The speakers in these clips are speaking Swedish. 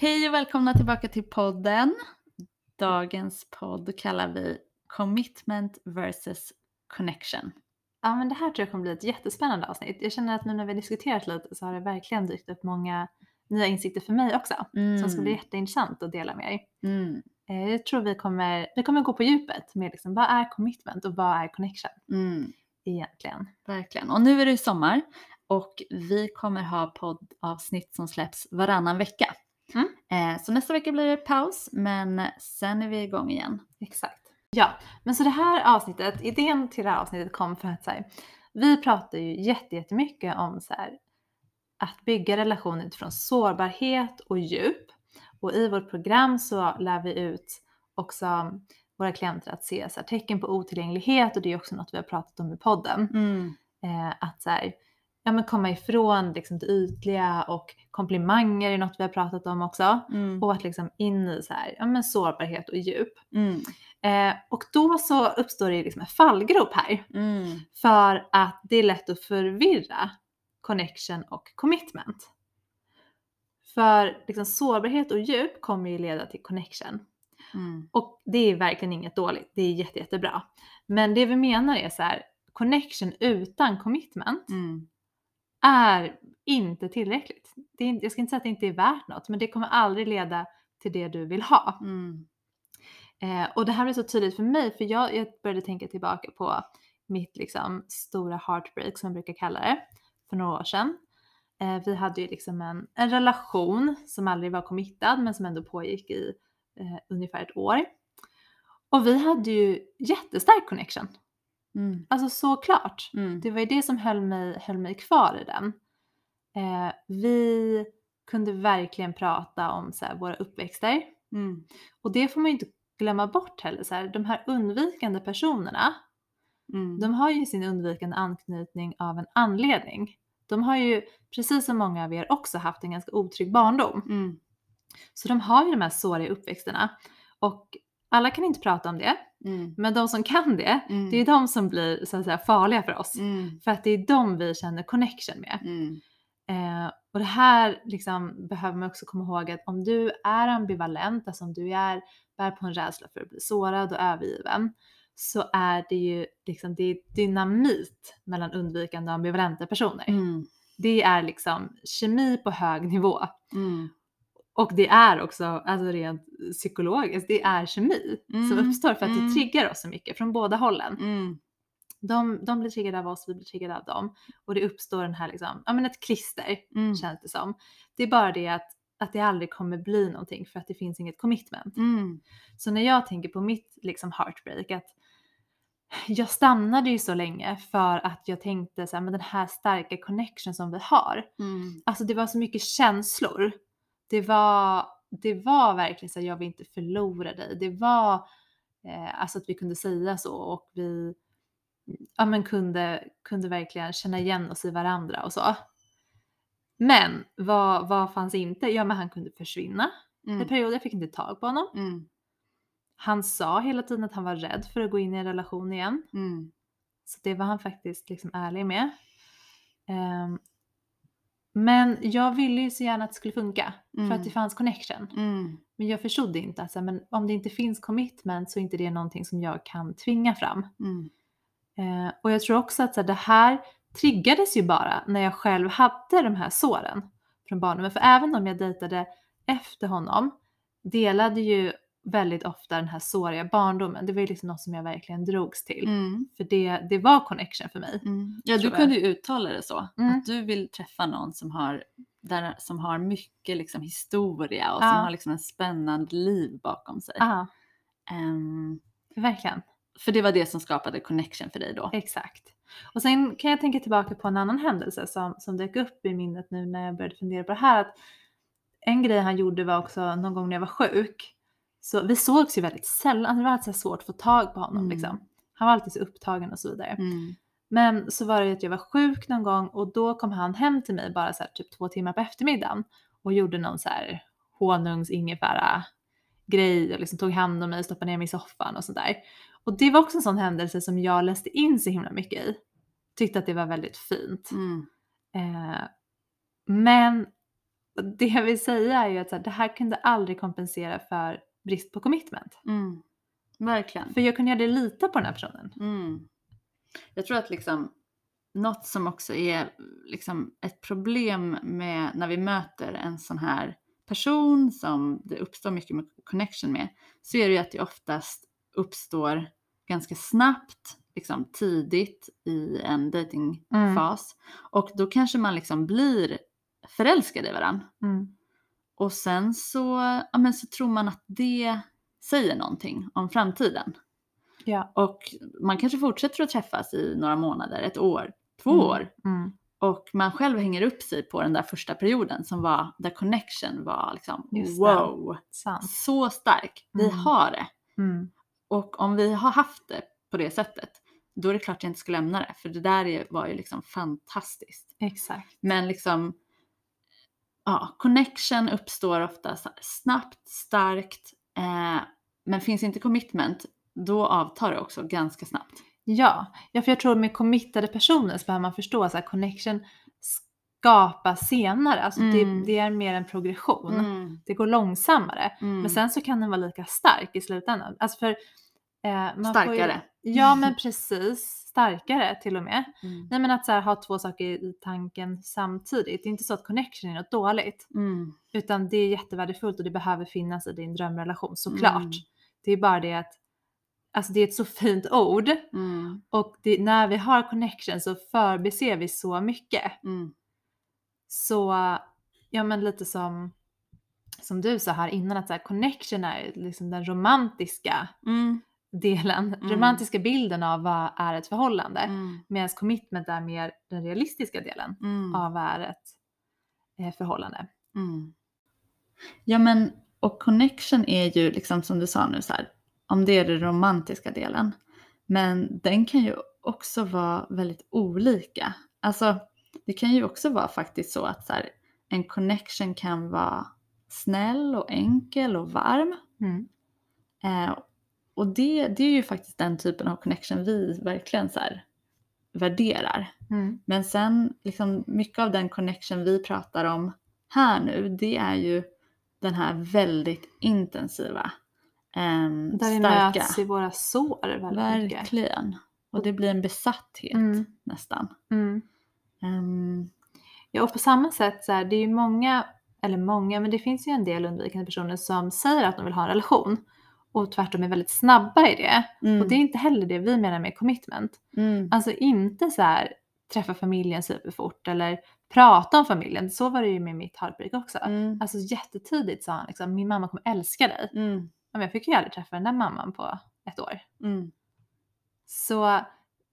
Hej och välkomna tillbaka till podden. Dagens podd kallar vi Commitment vs Connection. Ja men det här tror jag kommer bli ett jättespännande avsnitt. Jag känner att nu när vi har diskuterat lite så har det verkligen dykt upp många nya insikter för mig också. Som ska bli jätteintressant att dela med er. Mm. Eh, Jag tror vi kommer, vi kommer gå på djupet med liksom, vad är commitment och vad är connection Mm. egentligen. Verkligen. Och nu är det sommar och vi kommer ha poddavsnitt som släpps varannan vecka. Mm. Eh, så nästa vecka blir det paus men sen är vi igång igen. Exakt. Ja, men så det här avsnittet, idén till det här avsnittet kom för att så här, vi pratar ju jätte- jättemycket om så här, att bygga relationer utifrån sårbarhet och djup. Och i vårt program så lär vi ut också våra klienter att se så här, tecken på otillgänglighet och det är också något vi har pratat om i podden. Eh, att så här, ja, men komma ifrån liksom, det ytliga och komplimanger är något vi har pratat om också. Mm. Och att liksom in i så här, ja, men sårbarhet och djup. Mm. Eh, och då så uppstår det liksom en fallgrop här. Mm. För att det är lätt att förvirra connection och commitment. För liksom, sårbarhet och djup kommer ju leda till connection. Mm. Och det är verkligen inget dåligt, det är jätte, jättebra. Men det vi menar är så här, connection utan commitment Mm. Är inte tillräckligt. Det är, inte- jag ska inte säga att det inte är värt något, men det kommer aldrig leda till det du vill ha. Mm. Eh, och det här blev så tydligt för mig för jag, jag började tänka tillbaka på mitt liksom, stora heartbreak som jag brukar kalla det för några år sedan. Eh, vi hade ju liksom en, en relation som aldrig var committad men som ändå pågick i eh, ungefär ett år. Och vi hade ju jättestark connection. Mm. Alltså såklart. Mm. Det var ju det som höll mig, höll mig kvar i den. Eh, vi kunde verkligen prata om så här, våra uppväxter. Mm. Och det får man ju inte glömma bort heller. Så här, de här undvikande personerna, Mm. de har ju sin undvikande anknytning av en anledning. De har ju, precis som många av er, också haft en ganska otrygg barndom. Mm. Så de har ju de här såriga uppväxterna. Och alla kan inte prata om det, Mm. men de som kan det, Mm. det är de som blir så att säga farliga för oss. Mm. För att det är de vi känner connection med. Mm. Eh, och det här liksom, behöver man också komma ihåg att om du är ambivalent, alltså om du är, bär på en rädsla för att bli sårad och övergiven, så är det ju liksom, det är dynamit mellan undvikande och ambivalenta personer. Mm. Det är liksom kemi på hög nivå. Och det är också, alltså rent psykologiskt, det är kemi som Mm. uppstår för att Mm. det triggar oss så mycket från båda hållen. Mm. De, de blir triggade av oss, vi blir triggade av dem. Och det uppstår den här liksom, ja men ett klister Mm. känns det som. Det är bara det att, att det aldrig kommer bli någonting för att det finns inget commitment. Mm. Så när jag tänker på mitt liksom heartbreak att jag stannade ju så länge för att jag tänkte så här, men den här starka connection som vi har. Mm. Alltså det var så mycket känslor. Det var, det var verkligen så att jag vill inte förlora dig. Det var eh, alltså att vi kunde säga så och vi ja, men kunde, kunde verkligen känna igen oss i varandra och så. Men vad, vad fanns inte? Ja men han kunde försvinna i Mm. perioder, jag fick inte tag på honom. Mm. Han sa hela tiden att han var rädd för att gå in i en relation igen. Mm. Så det var han faktiskt liksom ärlig med. Ehm, men jag ville ju så gärna att det skulle funka för Mm. att det fanns connection. Mm. Men jag förstod inte att men om det inte finns commitment så är inte det någonting som jag kan tvinga fram. Mm. Eh, och jag tror också att så här, det här triggades ju bara när jag själv hade de här såren från barndomen. För även om jag dejtade efter honom delade ju väldigt ofta den här såriga barndomen. Det var ju liksom något som jag verkligen drogs till. Mm. För det, det var connection för mig. Mm. Ja, du kunde ju uttala det så. Mm. Att du vill träffa någon som har, där, som har mycket liksom, historia och Ja. som har liksom, en spännande liv bakom sig. Ja, Ehm, verkligen. för det var det som skapade connection för dig då. Exakt. Och sen kan jag tänka tillbaka på en annan händelse som, som dök upp i minnet nu när jag började fundera på det här. Att en grej han gjorde var också någon gång när jag var sjuk. Så vi sågs ju väldigt sällan, det var alltid svårt att få tag på honom Mm. liksom. Han var alltid så upptagen och så vidare. Mm. Men så var det att jag var sjuk någon gång och då kom han hem till mig bara så här, typ två timmar på eftermiddagen och gjorde någon så här honungs ingefära grej och liksom tog hand om mig och stoppade ner mig i soffan och sådär. Och det var också en sån händelse som jag läste in så himla mycket i. Tyckte att det var väldigt fint. Mm. Eh, men det jag vill säga är ju att här, det här kunde aldrig kompensera för brist på commitment. Mm. Verkligen. För jag kunde aldrig lita på den här personen. Mm. Jag tror att liksom något som också är liksom ett problem med när vi möter en sån här person som det uppstår mycket med connection med så är det ju att det oftast uppstår ganska snabbt, liksom tidigt i en datingfas och då kanske man liksom blir förälskad i varandra. Mm. Och sen så, ja, men så tror man att det säger någonting om framtiden. Ja. Och man kanske fortsätter att träffas i några månader, ett år, två Mm. år. Mm. Och man själv hänger upp sig på den där första perioden som var, där connection var liksom Just wow, så stark. Vi Mm. har det. Mm. Och om vi har haft det på det sättet, då är det klart jag inte ska lämna det. För det där är, var ju liksom fantastiskt. Exakt. Men liksom, ja, connection uppstår ofta snabbt, starkt. Eh, men finns inte commitment, då avtar det också ganska snabbt. Ja. ja, för jag tror med committade personer så behöver man förstå att connection skapas senare. Alltså Mm. det, det är mer en progression. Mm. Det går långsammare. Mm. Men sen så kan den vara lika stark i slutändan. Alltså för, eh, Starkare. Ja men precis, starkare till och med. Mm. Nej men att så här, ha två saker i tanken samtidigt. Det är inte så att connection är något dåligt. Mm. Utan det är jättevärdefullt och det behöver finnas i din drömrelation såklart. Mm. Det är bara det att Alltså det är ett så fint ord Mm. och det, när vi har connection så förbiser vi så mycket. Mm. Så ja men lite som, som du sa här innan att så här, connection är liksom den romantiska Mm. Delen, Mm. romantiska bilden av vad är ett förhållande. Mm. Medan commitment är mer den realistiska delen Mm. av vad är ett eh, förhållande. Mm. Ja men och connection är ju liksom som du sa nu så här, om det är den romantiska delen. Men den kan ju också vara väldigt olika. Alltså det kan ju också vara faktiskt så att så här, en connection kan vara snäll och enkel och varm. Mm. Eh, och det, det är ju faktiskt den typen av connection vi verkligen så här värderar. Mm. Men sen, liksom, mycket av den connection vi pratar om här nu, det är ju den här väldigt intensiva, ehm, Där vi starka. möts i våra sår väldigt mycket. Verkligen. Och det blir en besatthet Mm. nästan. Mm. Ehm, Ja, och på samma sätt så här, det är ju många, eller många, men det finns ju en del undvikande personer som säger att de vill ha en relation och tvärtom är väldigt snabba i det. mm, Och det är inte heller det vi menar med commitment. mm, Alltså inte så här träffa familjen superfort eller prata om familjen. Så var det ju med mitt heartbreak också. mm, Alltså jättetidigt sa han liksom, min mamma kommer älska dig. mm, Men jag fick ju aldrig träffa den där mamman på ett år. mm, Så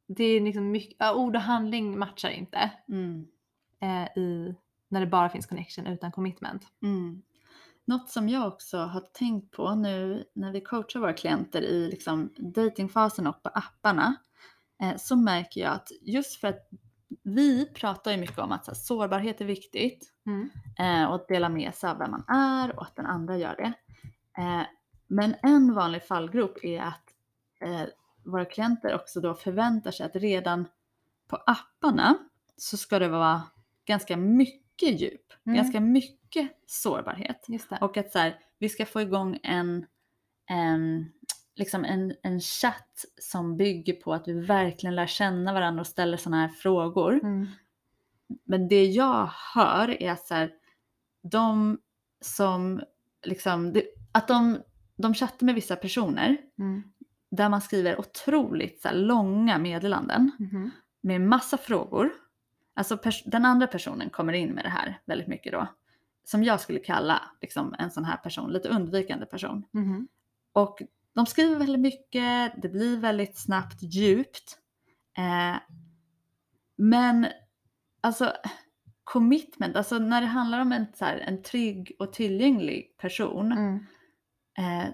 det är liksom mycket, ord och handling matchar inte mm, eh, i, när det bara finns connection utan commitment. Något som jag också har tänkt på nu när vi coachar våra klienter i liksom datingfasen och på apparna eh, så märker jag att just för att vi pratar ju mycket om att så här, sårbarhet är viktigt Mm. eh, och att dela med sig av vem man är och att den andra gör det. Eh, men en vanlig fallgrop är att eh, våra klienter också då förväntar sig att redan på apparna så ska det vara ganska mycket djup, Mm. ganska mycket sårbarhet. Just det. Och att så här, vi ska få igång en, en, liksom en, en chatt som bygger på att vi verkligen lär känna varandra och ställer sådana här frågor. Mm. Men det jag hör är att så här, de som liksom, det, att de, de chattar med vissa personer Mm. där man skriver otroligt så här, långa meddelanden Mhm. med massa frågor. Alltså den andra personen kommer in med det här väldigt mycket då. Som jag skulle kalla liksom, en sån här person, lite undvikande person. Mhm. Och de skriver väldigt mycket, det blir väldigt snabbt djupt. Eh, men alltså commitment, alltså när det handlar om en, så här, en trygg och tillgänglig person, Mm. eh,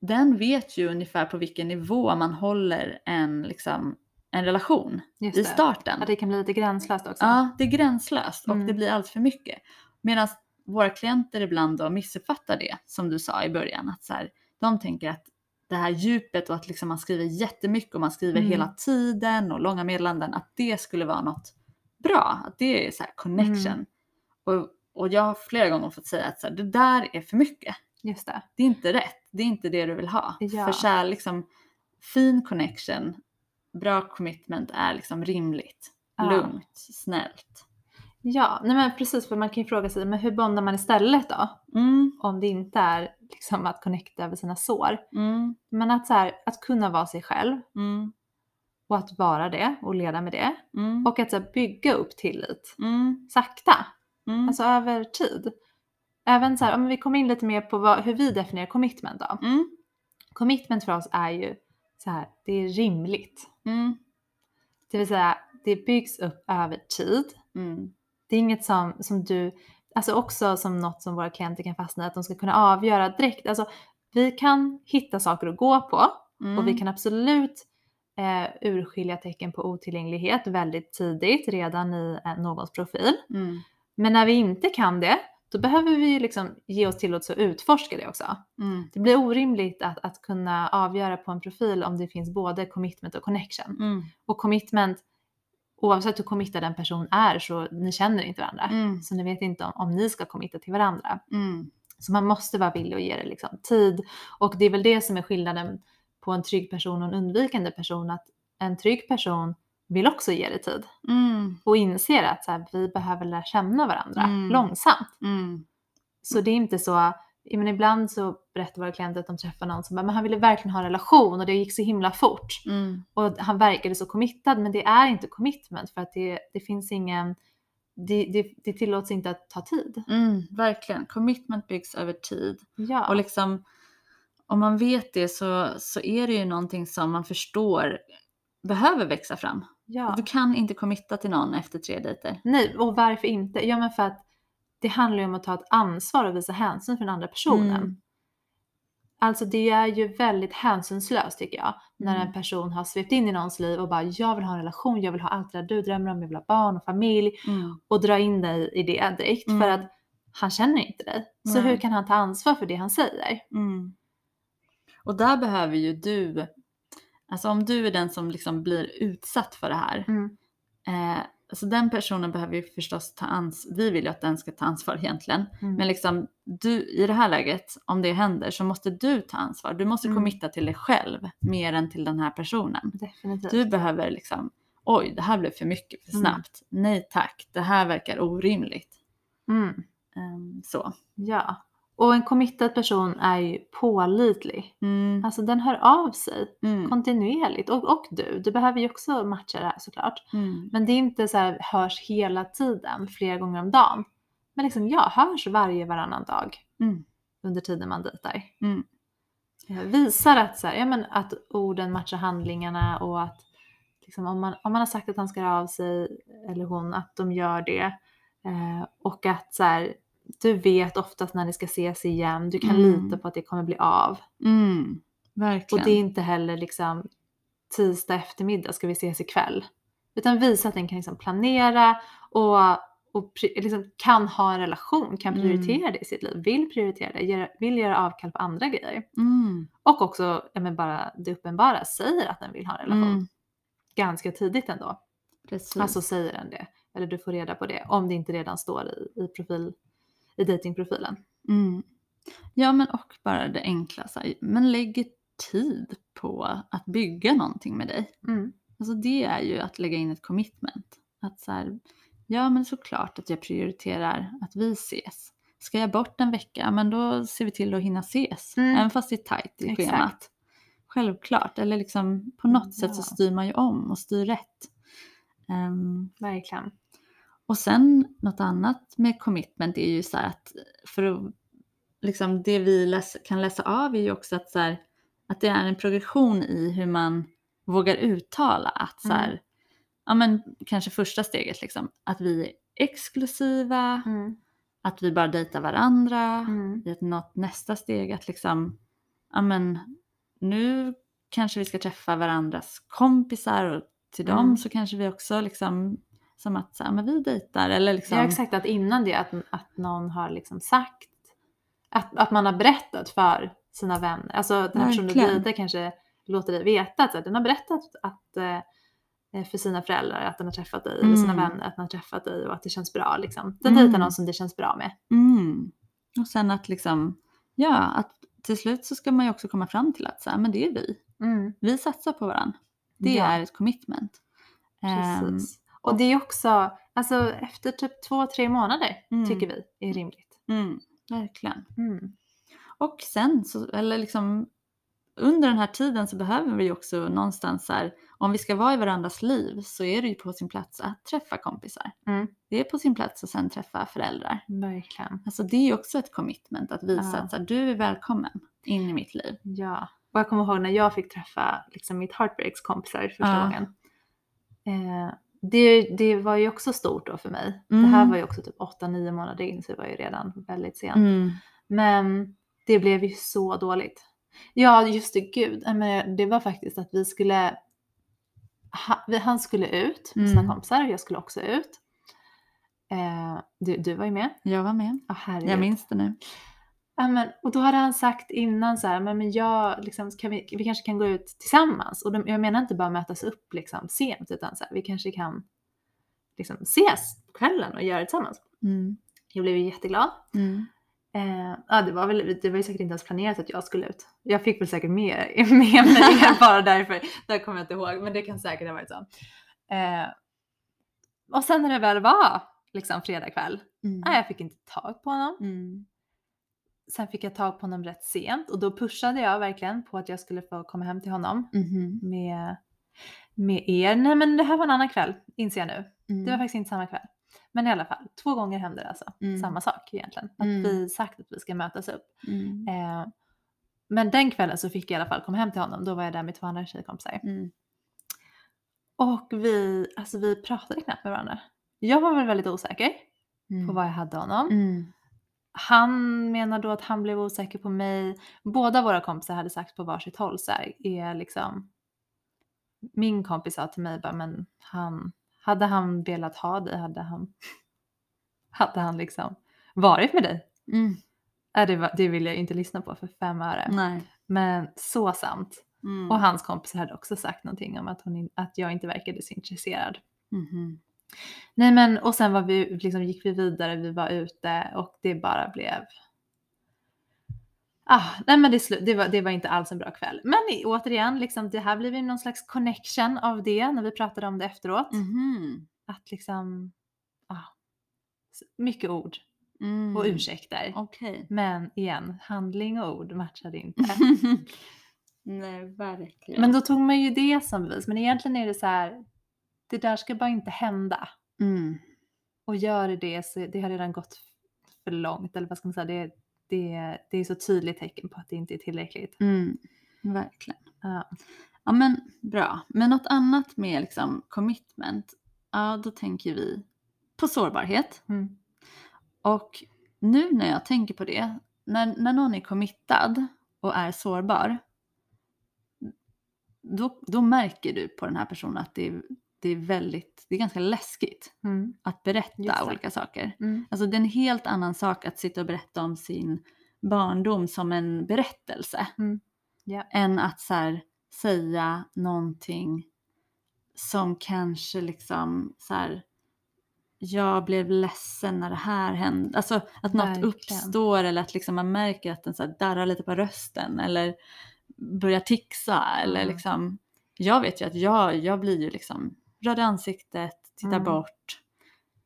den vet ju ungefär på vilken nivå man håller en, liksom, en relation i det. starten. Ja, det kan bli lite gränslöst också. Ja, det är gränslöst och Mm. det blir allt för mycket. Medan våra klienter ibland då missuppfattar det, som du sa i början, att så här, de tänker att det här djupet och att liksom man skriver jättemycket och man skriver Mm. hela tiden och långa meddelanden, att det skulle vara något bra, att det är så här connection. Mm. Och, och jag har flera gånger fått säga att så här, det där är för mycket. Just det. Det är inte rätt, det är inte det du vill ha. Ja. För så här, liksom, fin connection, bra commitment är liksom rimligt, Ja. lugnt, snällt. Ja, nej men precis för man kan ju fråga sig, men hur bondar man istället då? Mm, Om det inte är liksom att connecta över sina sår. mm, Men att, så här, att kunna vara sig själv mm, och att vara det och leda med det. mm, Och att så här, bygga upp tillit mm, sakta, mm, alltså över tid. Även så här, om vi kommer in lite mer på vad, hur vi definierar commitment då. mm, Commitment för oss är ju så här, det är rimligt. Det vill säga, det byggs upp över tid. mm, Det är inget som, som du, alltså också som något som våra klienter kan fastna i, att de ska kunna avgöra direkt. Alltså, vi kan hitta saker att gå på mm, och vi kan absolut eh, urskilja tecken på otillgänglighet väldigt tidigt, redan i eh, någons profil. mm, Men när vi inte kan det, då behöver vi ju liksom ge oss tillåtelse att utforska det också. mm, Det blir orimligt att, att kunna avgöra på en profil om det finns både commitment och connection. mm, Och commitment, oavsett hur committad en person är så ni känner inte varandra. mm, Så ni vet inte om, om ni ska committa till varandra. mm, Så man måste vara villig att ge det liksom tid. Och det är väl det som är skillnaden på en trygg person och en undvikande person. Att en trygg person vill också ge det tid. mm, Och inser att så här, vi behöver lära känna varandra Mm. långsamt. mm, Så det är inte så, menar, ibland så berättar våra klienter att de träffar någon som bara, men han ville verkligen ha en relation och det gick så himla fort. mm, Och han verkade så committad men det är inte commitment för att det, det finns ingen, det, det, det tillåts inte att ta tid. mm, verkligen. Commitment byggs över tid. Ja, Och liksom, om man vet det så, så är det ju någonting som man förstår behöver växa fram. ja. Du kan inte committa till någon efter tre dejter. Nej, och varför inte? Ja men för att det handlar ju om att ta ett ansvar och visa hänsyn för den andra personen. Mm. Alltså det är ju väldigt hänsynslöst tycker jag. När Mm. en person har svept in i någons liv och bara jag vill ha en relation, jag vill ha allt det där du drömmer om, jag vill ha barn och familj. Mm. Och dra in dig i det direkt Mm. för att han känner inte dig. Så Nej. hur kan han ta ansvar för det han säger? Mm. Och där behöver ju du, alltså om du är den som liksom blir utsatt för det här, Mm. eh, alltså den personen behöver ju förstås ta ansvar, vi vill ju att den ska ta ansvar egentligen, Mm. men liksom du i det här läget, om det händer så måste du ta ansvar, du måste Mm. committa till dig själv mer än till den här personen. Definitivt. Du behöver liksom, oj det här blev för mycket för Mm. snabbt, nej tack, det här verkar orimligt. Mm. Ehm, så. Ja. Och en committad person är ju pålitlig. Mm. Alltså den hör av sig Mm. kontinuerligt. Och, och du, du behöver ju också matcha det här såklart. Mm. Men det är inte så här hörs hela tiden, flera gånger om dagen. Men liksom ja, hörs varje varannan dag Mm. under tiden man dejtar. Mm. Eh, Visar att, så här, ja, men att orden matchar handlingarna och att liksom, om, man, om man har sagt att han ska höra av sig eller hon, att de gör det. Eh, och att så här, du vet oftast när ni ska ses igen, du kan Mm. lita på att det kommer bli av. Mm. Verkligen. Och det är inte heller liksom tisdag eftermiddag ska vi ses ikväll. Utan visa att den kan liksom planera och, och liksom kan ha en relation, kan Mm. prioritera det i sitt liv, vill prioritera det, vill göra avkall på andra grejer. Mm. Och också men bara det uppenbara, säger att den vill ha en relation. Mm. Ganska tidigt ändå. Precis. Alltså säger den det. Eller du får reda på det om det inte redan står i, i, profil, i datingprofilen. mm. Ja men och bara det enkla, så här, men lägg tid på att bygga någonting med dig. Mm. Alltså det är ju att lägga in ett commitment. Att så här, ja men såklart att jag prioriterar att vi ses. Ska jag bort en vecka, ja, men då ser vi till att hinna ses. Mm. Även fast det är tajt i Exakt. schemat. Självklart, eller liksom på något sätt så Ja. styr man ju om och styr rätt. Ehm, Verkligen. Och sen något annat med commitment är ju så här att för att liksom det vi läs, kan läsa av är ju också att, så här, att det är en progression i hur man vågar uttala att så här, Mm. ja men kanske första steget liksom, att vi exklusiva, Mm. att vi bara dejtar varandra. Mm. I ett något nästa steg att liksom, ja men nu kanske vi ska träffa varandras kompisar och till dem Mm. så kanske vi också liksom som att så här, men vi dejtar eller liksom. Ja exakt, att innan det att, att någon har liksom sagt, att, att man har berättat för sina vänner, alltså den här personen du dejtar kanske låter dig veta att så här, den har berättat att, eh, för sina föräldrar att den har träffat dig, eller sina Mm. vänner att den har träffat dig och att det känns bra liksom. Den Mm. dejtar någon som det känns bra med. Mm. Och sen att liksom, ja att till slut så ska man ju också komma fram till att så här, men det är vi. Mm. Vi satsar på varandra. Det Ja. är ett commitment. Ehm, Precis. Och det är också, alltså efter typ två, tre månader Mm. tycker vi är rimligt. mm, verkligen. Mm. Och sen så, eller liksom under den här tiden så behöver vi ju också någonstans så här, om vi ska vara i varandras liv så är det ju på sin plats att träffa kompisar. Mm. Det är på sin plats att sen träffa föräldrar. Verkligen. Alltså det är ju också ett commitment att visa Ja. att så här, du är välkommen in i mitt liv. Ja. Och jag kommer ihåg när jag fick träffa liksom, mitt Heartbreaks kompisar första Ja. gången. Eh, det, det var ju också stort då för mig. Det Mm. här var ju också typ 8-9 månader in så det var ju redan väldigt sent. Mm. Men det blev ju så dåligt. Ja, just det, gud. Det var faktiskt att vi skulle... Han skulle ut med sina Mm. kompisar och jag skulle också ut. Eh, du, du var ju med. Jag var med. Oh. Jag minns det nu. Men, och då hade han sagt innan så här, men, men jag, liksom, kan vi, vi kanske kan gå ut tillsammans. Och de, jag menar inte bara mötas upp liksom, sent utan så här, vi kanske kan liksom, ses på kvällen och göra det tillsammans. Mm. Jag blev ju jätteglad. Mm. Eh, ja, det, var väl, det var ju säkert inte ens planerat att jag skulle ut. Jag fick väl säkert med, med mig bara därför. Det kommer jag inte ihåg, men det kan säkert ha varit så. Eh, och sen när det väl var liksom fredag kväll, Mm. nej, jag fick inte tag på honom. Mm. Sen fick jag tag på honom rätt sent och då pushade jag verkligen på att jag skulle få komma hem till honom Mhm. med, med er. Nej men det här var en annan kväll, inser jag nu. Mm. Det var faktiskt inte samma kväll. Men i alla fall, två gånger hände det alltså. Mm. Samma sak egentligen. Att Mm. vi sagt att vi ska mötas upp. Mm. Eh, men den kvällen så fick jag i alla fall komma hem till honom. Då var jag där med två andra tjejkompisar. Mm. Och vi, alltså vi pratade knappt med varandra. Jag var väl väldigt osäker Mm. på vad jag hade honom. Mm. Han menar då att han blev osäker på mig. Båda våra kompisar hade sagt på varsitt håll så här, är liksom min kompis sa till mig bara men han, hade han velat ha dig hade han, hade han liksom varit med dig? Mm. Äh, det, vill jag inte lyssna på för fem öre. Nej. Men så sant. Mm. Och hans kompisar hade också sagt någonting om att, hon, att jag inte verkade så intresserad. Mhm. Nej men och sen var vi, liksom, gick vi vidare, vi var ute och det bara blev... Ah, nej men det, det, var, det var inte alls en bra kväll. Men återigen, liksom, det här blev ju någon slags connection av det när vi pratade om det efteråt. Mhm. Att liksom... Ah, mycket ord Mm. och ursäkter. Okej. Men igen, handling och ord matchade inte. Nej, verkligen. men då tog man ju det som bevis. Men egentligen är det så här, det där ska bara inte hända. Mm. Och gör det det så det har redan gått för långt. Eller vad ska man säga, det, det, det är så tydligt tecken på att det inte är tillräckligt. Mm. Verkligen. Ja. Ja men bra. Men något annat med liksom commitment. Ja då tänker vi på sårbarhet. Mm. Och nu när jag tänker på det. När, när någon är committad och är sårbar. Då, då märker du på den här personen att det är, det är väldigt, det är ganska läskigt Mm. att berätta olika saker. Mm. Alltså det är en helt annan sak att sitta och berätta om sin barndom som en berättelse. Mm. Ja. Än att så här, säga någonting som kanske liksom så här, jag blev ledsen när det här hände. Alltså att något Verkligen. uppstår eller att liksom man märker att den så här darrar lite på rösten eller börjar tixa eller liksom. Jag vet ju att jag, jag blir ju liksom röd i ansiktet, tittar Mm. bort.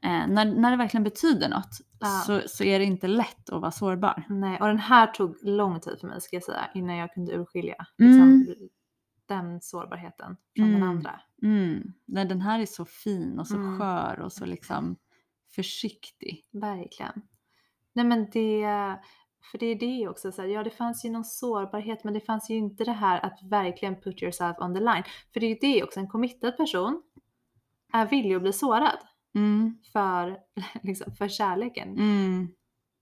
Eh, när, när det verkligen betyder något Ja. så, så är det inte lätt att vara sårbar. Nej, och den här tog lång tid för mig ska jag säga innan jag kunde urskilja Mm. liksom, den sårbarheten från den Mm. andra. Mm. Nej, den här är så fin och så Mm. skör och så liksom försiktig. Verkligen. Nej men det, för det är det också, så här, ja det fanns ju någon sårbarhet men det fanns ju inte det här att verkligen put yourself on the line. För det är ju det också, en committad person är villig att bli sårad. Mm. för, liksom, för kärleken. Mm.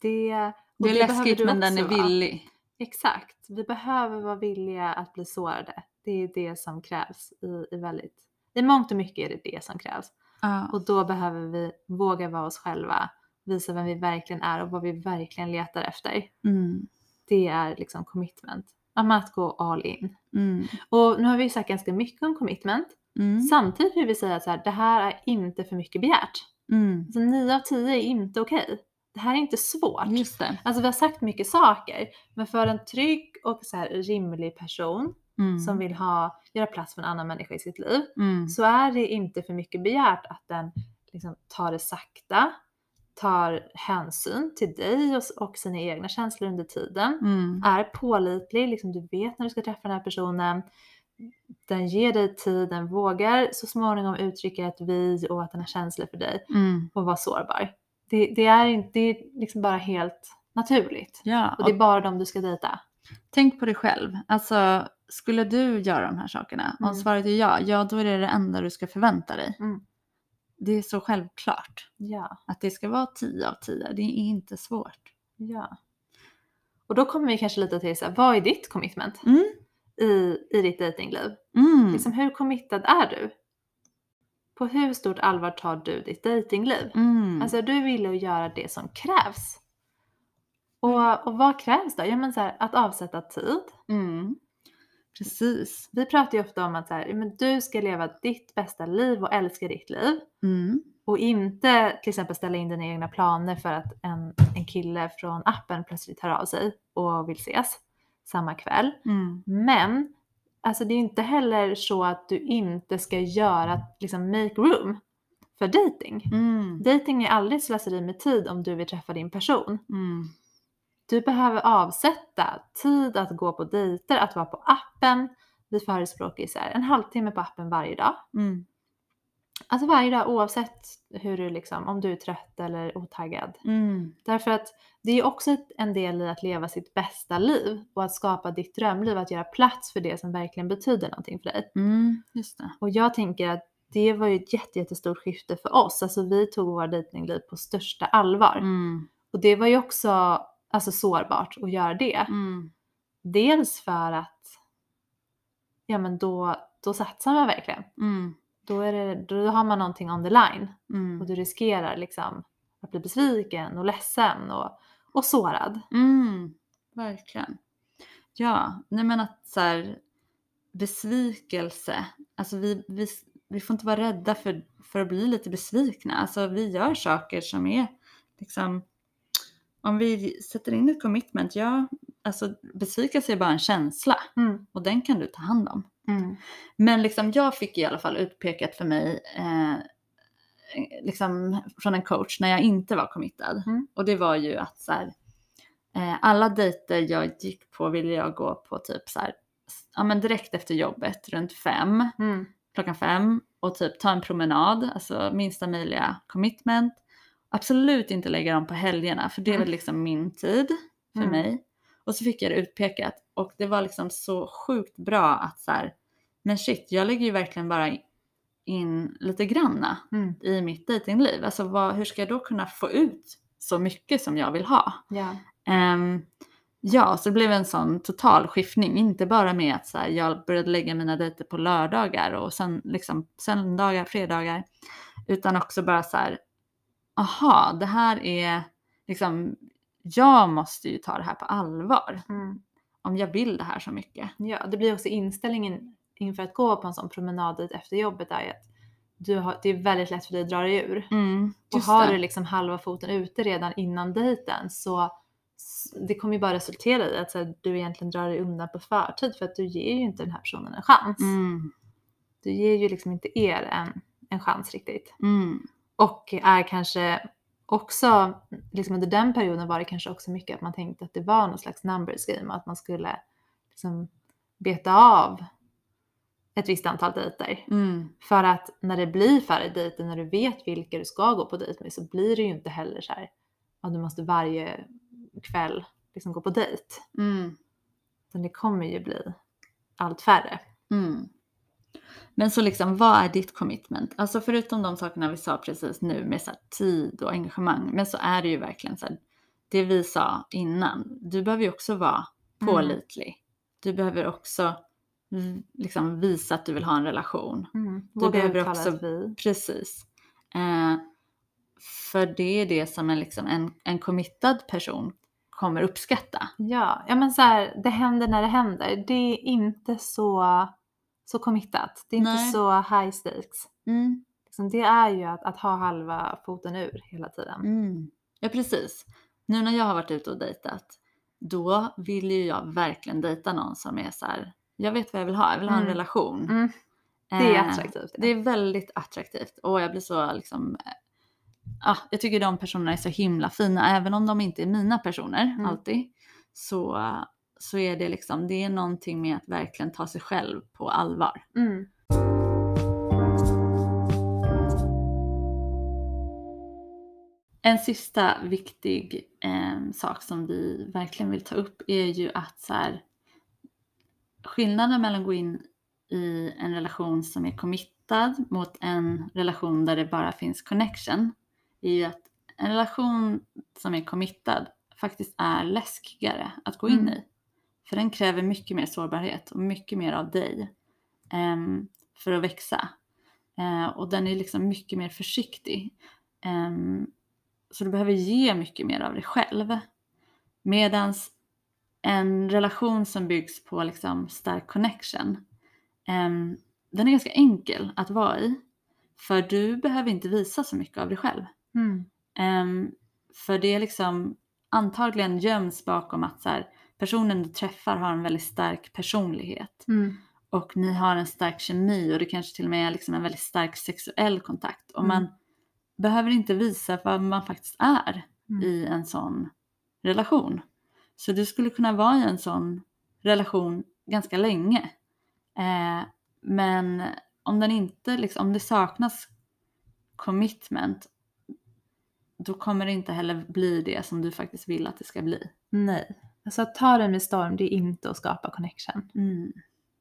Det, Det är läskigt men den är villig. Exakt. Vi behöver vara villiga att bli sårade. Det är det som krävs i, i väldigt, i mångt och mycket är det det som krävs. Ja. Och då behöver vi våga vara oss själva, visa vem vi verkligen är och vad vi verkligen letar efter. Mm. Det är liksom commitment. Om att gå all in. Mm. Och nu har vi sagt ganska mycket om commitment. Mm. Samtidigt vill vi säga att så här, det här är inte för mycket begärt. Mm. Alltså 9 av 10 är inte okej. Det här är inte svårt. Just det. Alltså vi har sagt mycket saker, men för en trygg och så här rimlig person Mm. som vill ha, göra plats för en annan människa i sitt liv Mm. så är det inte för mycket begärt att den liksom tar det sakta, tar hänsyn till dig och, och sina egna känslor under tiden, Mm. är pålitlig, liksom du vet när du ska träffa den här personen, den ger dig tid, den vågar så småningom uttrycka ett vi och att den har känslor för dig Mm. och vara sårbar. Det, det är, inte, det är liksom bara helt naturligt. Ja, Och det är och bara de du ska dejta. tänk på dig själv. Alltså, skulle du göra de här sakerna? Om Mm. svaret är ja, ja då är det det enda du ska förvänta dig. Mm. Det är så självklart Ja, att det ska vara 10 av 10. Det är inte svårt. ja. Och då kommer vi kanske lite till så här, vad är ditt commitment Mm. I, i ditt datingliv? Mm. Liksom, hur committad är du? På hur stort allvar tar du ditt datingliv? Mm. Alltså du villig att göra det som krävs? Och, och vad krävs då? Ja, men så här, att avsätta tid. mm. Precis. Vi pratar ju ofta om att så här, men du ska leva ditt bästa liv och älska ditt liv. Mm. Och inte till exempel ställa in dina egna planer för att en, en kille från appen plötsligt hör av sig och vill ses samma kväll. Mm. Men alltså det är inte heller så att du inte ska göra, liksom make room för dating. Mm. Dating är aldrig slöseri med tid om du vill träffa din person. Mm. Du behöver avsätta tid att gå på dejter, att vara på appen. Vi förespråkar ju så här, en halvtimme på appen varje dag. Mm. Alltså varje dag oavsett hur du liksom, om du är trött eller otaggad. Mm. Därför att det är också en del i att leva sitt bästa liv och att skapa ditt drömliv, att göra plats för det som verkligen betyder någonting för dig. Mm. Just det. Och jag tänker att det var ju ett jätte, jättestort skifte för oss. Alltså vi tog våra dejtingliv på största allvar. Mm. Och det var ju också alltså, sårbart att göra det. Mm. Dels för att ja men då, då satsar man verkligen. Mm. Då, är det, då har man någonting on the line Mm. och du riskerar liksom att bli besviken och ledsen och, och sårad. Mm, verkligen. Ja, nej men att så här, besvikelse, alltså vi, vi, vi får inte vara rädda för, för att bli lite besvikna. Alltså vi gör saker som är liksom, om vi sätter in ett commitment, ja, alltså besvikelse är bara en känsla Mm. och den kan du ta hand om. Mm. Men liksom jag fick i alla fall utpekat för mig eh, liksom från en coach när jag inte var committad. Mm. Och det var ju att så här, eh, alla dejter jag gick på ville jag gå på typ så här, ja men direkt efter jobbet runt fem, Mm. klockan fem och typ ta en promenad, alltså minsta möjliga commitment. Absolut inte lägga dem på helgerna för det är Mm. väl liksom min tid för Mm. mig. Och så fick jag det utpekat och det var liksom så sjukt bra att så här, men shit, jag lägger ju verkligen bara in lite granna Mm. i mitt datingliv. Alltså vad, hur ska jag då kunna få ut så mycket som jag vill ha? Ja. Ehm, ja, så det blev en sån total skiftning. Inte bara med att så här, jag började lägga mina dejter på lördagar och sen liksom söndagar, fredagar. Utan också bara så här, aha, det här är liksom, jag måste ju ta det här på allvar. Mm. Om jag vill det här så mycket. ja, det blir också inställningen inför att gå på en sån promenad dit efter jobbet är att du har, det är väldigt lätt för dig att dra dig ur. Mm, Och har det. du liksom halva foten ute redan innan dejten så det kommer ju bara resultera i att här, du egentligen drar dig undan på förtid för att du ger ju inte den här personen en chans. Mm, Du ger ju liksom inte er en, en chans riktigt. mm, Och är kanske också, liksom under den perioden var det kanske också mycket att man tänkte att det var någon slags numbers game att man skulle liksom beta av ett visst antal dejter. mm, För att när det blir färre dejter, när du vet vilka du ska gå på dejt med så blir det ju inte heller så här att du måste varje kväll liksom gå på dejt. mm, Utan det kommer ju bli allt färre. mm. Men så liksom, vad är ditt commitment? Alltså förutom de sakerna vi sa precis nu med så här, tid och engagemang. Men så är det ju verkligen så här, det vi sa innan. Du behöver ju också vara Mm. pålitlig. Du behöver också v- liksom visa att du vill ha en relation. Mm. Du behöver också- vi. Precis. Eh, för det är det som en, liksom, en, en committad person kommer uppskatta. Ja, ja men så här, det händer när det händer. Det är inte så, så committat. Det är inte Nej. så high stakes. Liksom, det är ju att, att ha halva foten ur hela tiden. Mm. Ja precis. Nu när jag har varit ute och dejtat, då vill ju jag verkligen dejta någon som är så här, jag vet vad jag vill ha, jag vill ha en Mm. relation. Mm. Det är Eh, attraktivt. Det är väldigt attraktivt och jag blir så liksom, eh, ah, jag tycker de personerna är så himla fina, även om de inte är mina personer Mm. alltid. Så, så är det liksom, det är någonting med att verkligen ta sig själv på allvar. Mm. En sista viktig eh, sak som vi verkligen vill ta upp är ju att så här, skillnaden mellan att gå in i en relation som är committad mot en relation där det bara finns connection är ju att en relation som är committad faktiskt är läskigare att gå in Mm. i. För den kräver mycket mer sårbarhet och mycket mer av dig ehm, för att växa. Eh, och den är liksom mycket mer försiktig. Ehm, så du behöver ge mycket mer av dig själv. Medan en relation som byggs på liksom stark connection, den är ganska enkel att vara i. För du behöver inte visa så mycket av dig själv. Mm. För det är liksom antagligen göms bakom att så här, personen du träffar har en väldigt stark personlighet Mm. och ni har en stark kemi och det kanske till och med är liksom en väldigt stark sexuell kontakt. Och Mm. man behöver inte visa vad man faktiskt är Mm. i en sån relation. Så du skulle kunna vara i en sån relation ganska länge. Eh, men om den inte, liksom, om det saknas commitment då kommer det inte heller bli det som du faktiskt vill att det ska bli. Nej. Alltså att ta det med storm, det är inte att skapa connection. Mm.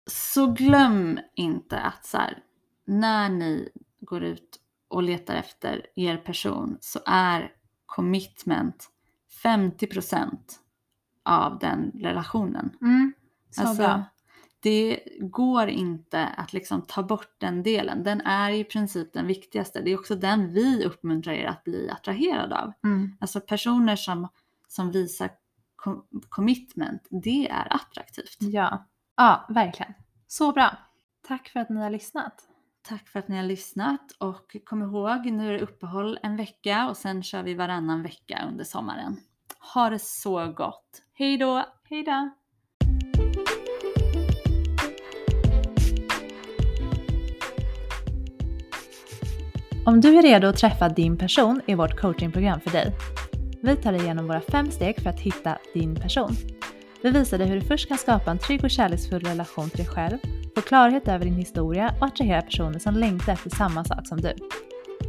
Så glöm inte att så här, när ni går ut och letar efter er person så är commitment 50% av den relationen. Mm. Så Alltså, bra. det går inte att liksom ta bort den delen. Den är i princip den viktigaste. Det är också den vi uppmuntrar er att bli attraherad av. Mm. Alltså personer som, som visar com- commitment, det är attraktivt. Ja. ja, verkligen. Så bra. Tack för att ni har lyssnat. Tack för att ni har lyssnat och kom ihåg, nu är det uppehåll en vecka och sen kör vi varannan vecka under sommaren. Ha det så gott. Hej då! Hej då! Om du är redo att träffa din person är vårt coachingprogram för dig. Vi tar dig igenom våra fem steg för att hitta din person. Vi visar dig hur du först kan skapa en trygg och kärleksfull relation till dig själv, få klarhet över din historia och attrahera personer som längtar efter samma sak som du.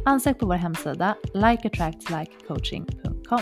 Ansök på vår hemsida likeattractslikecoaching.com.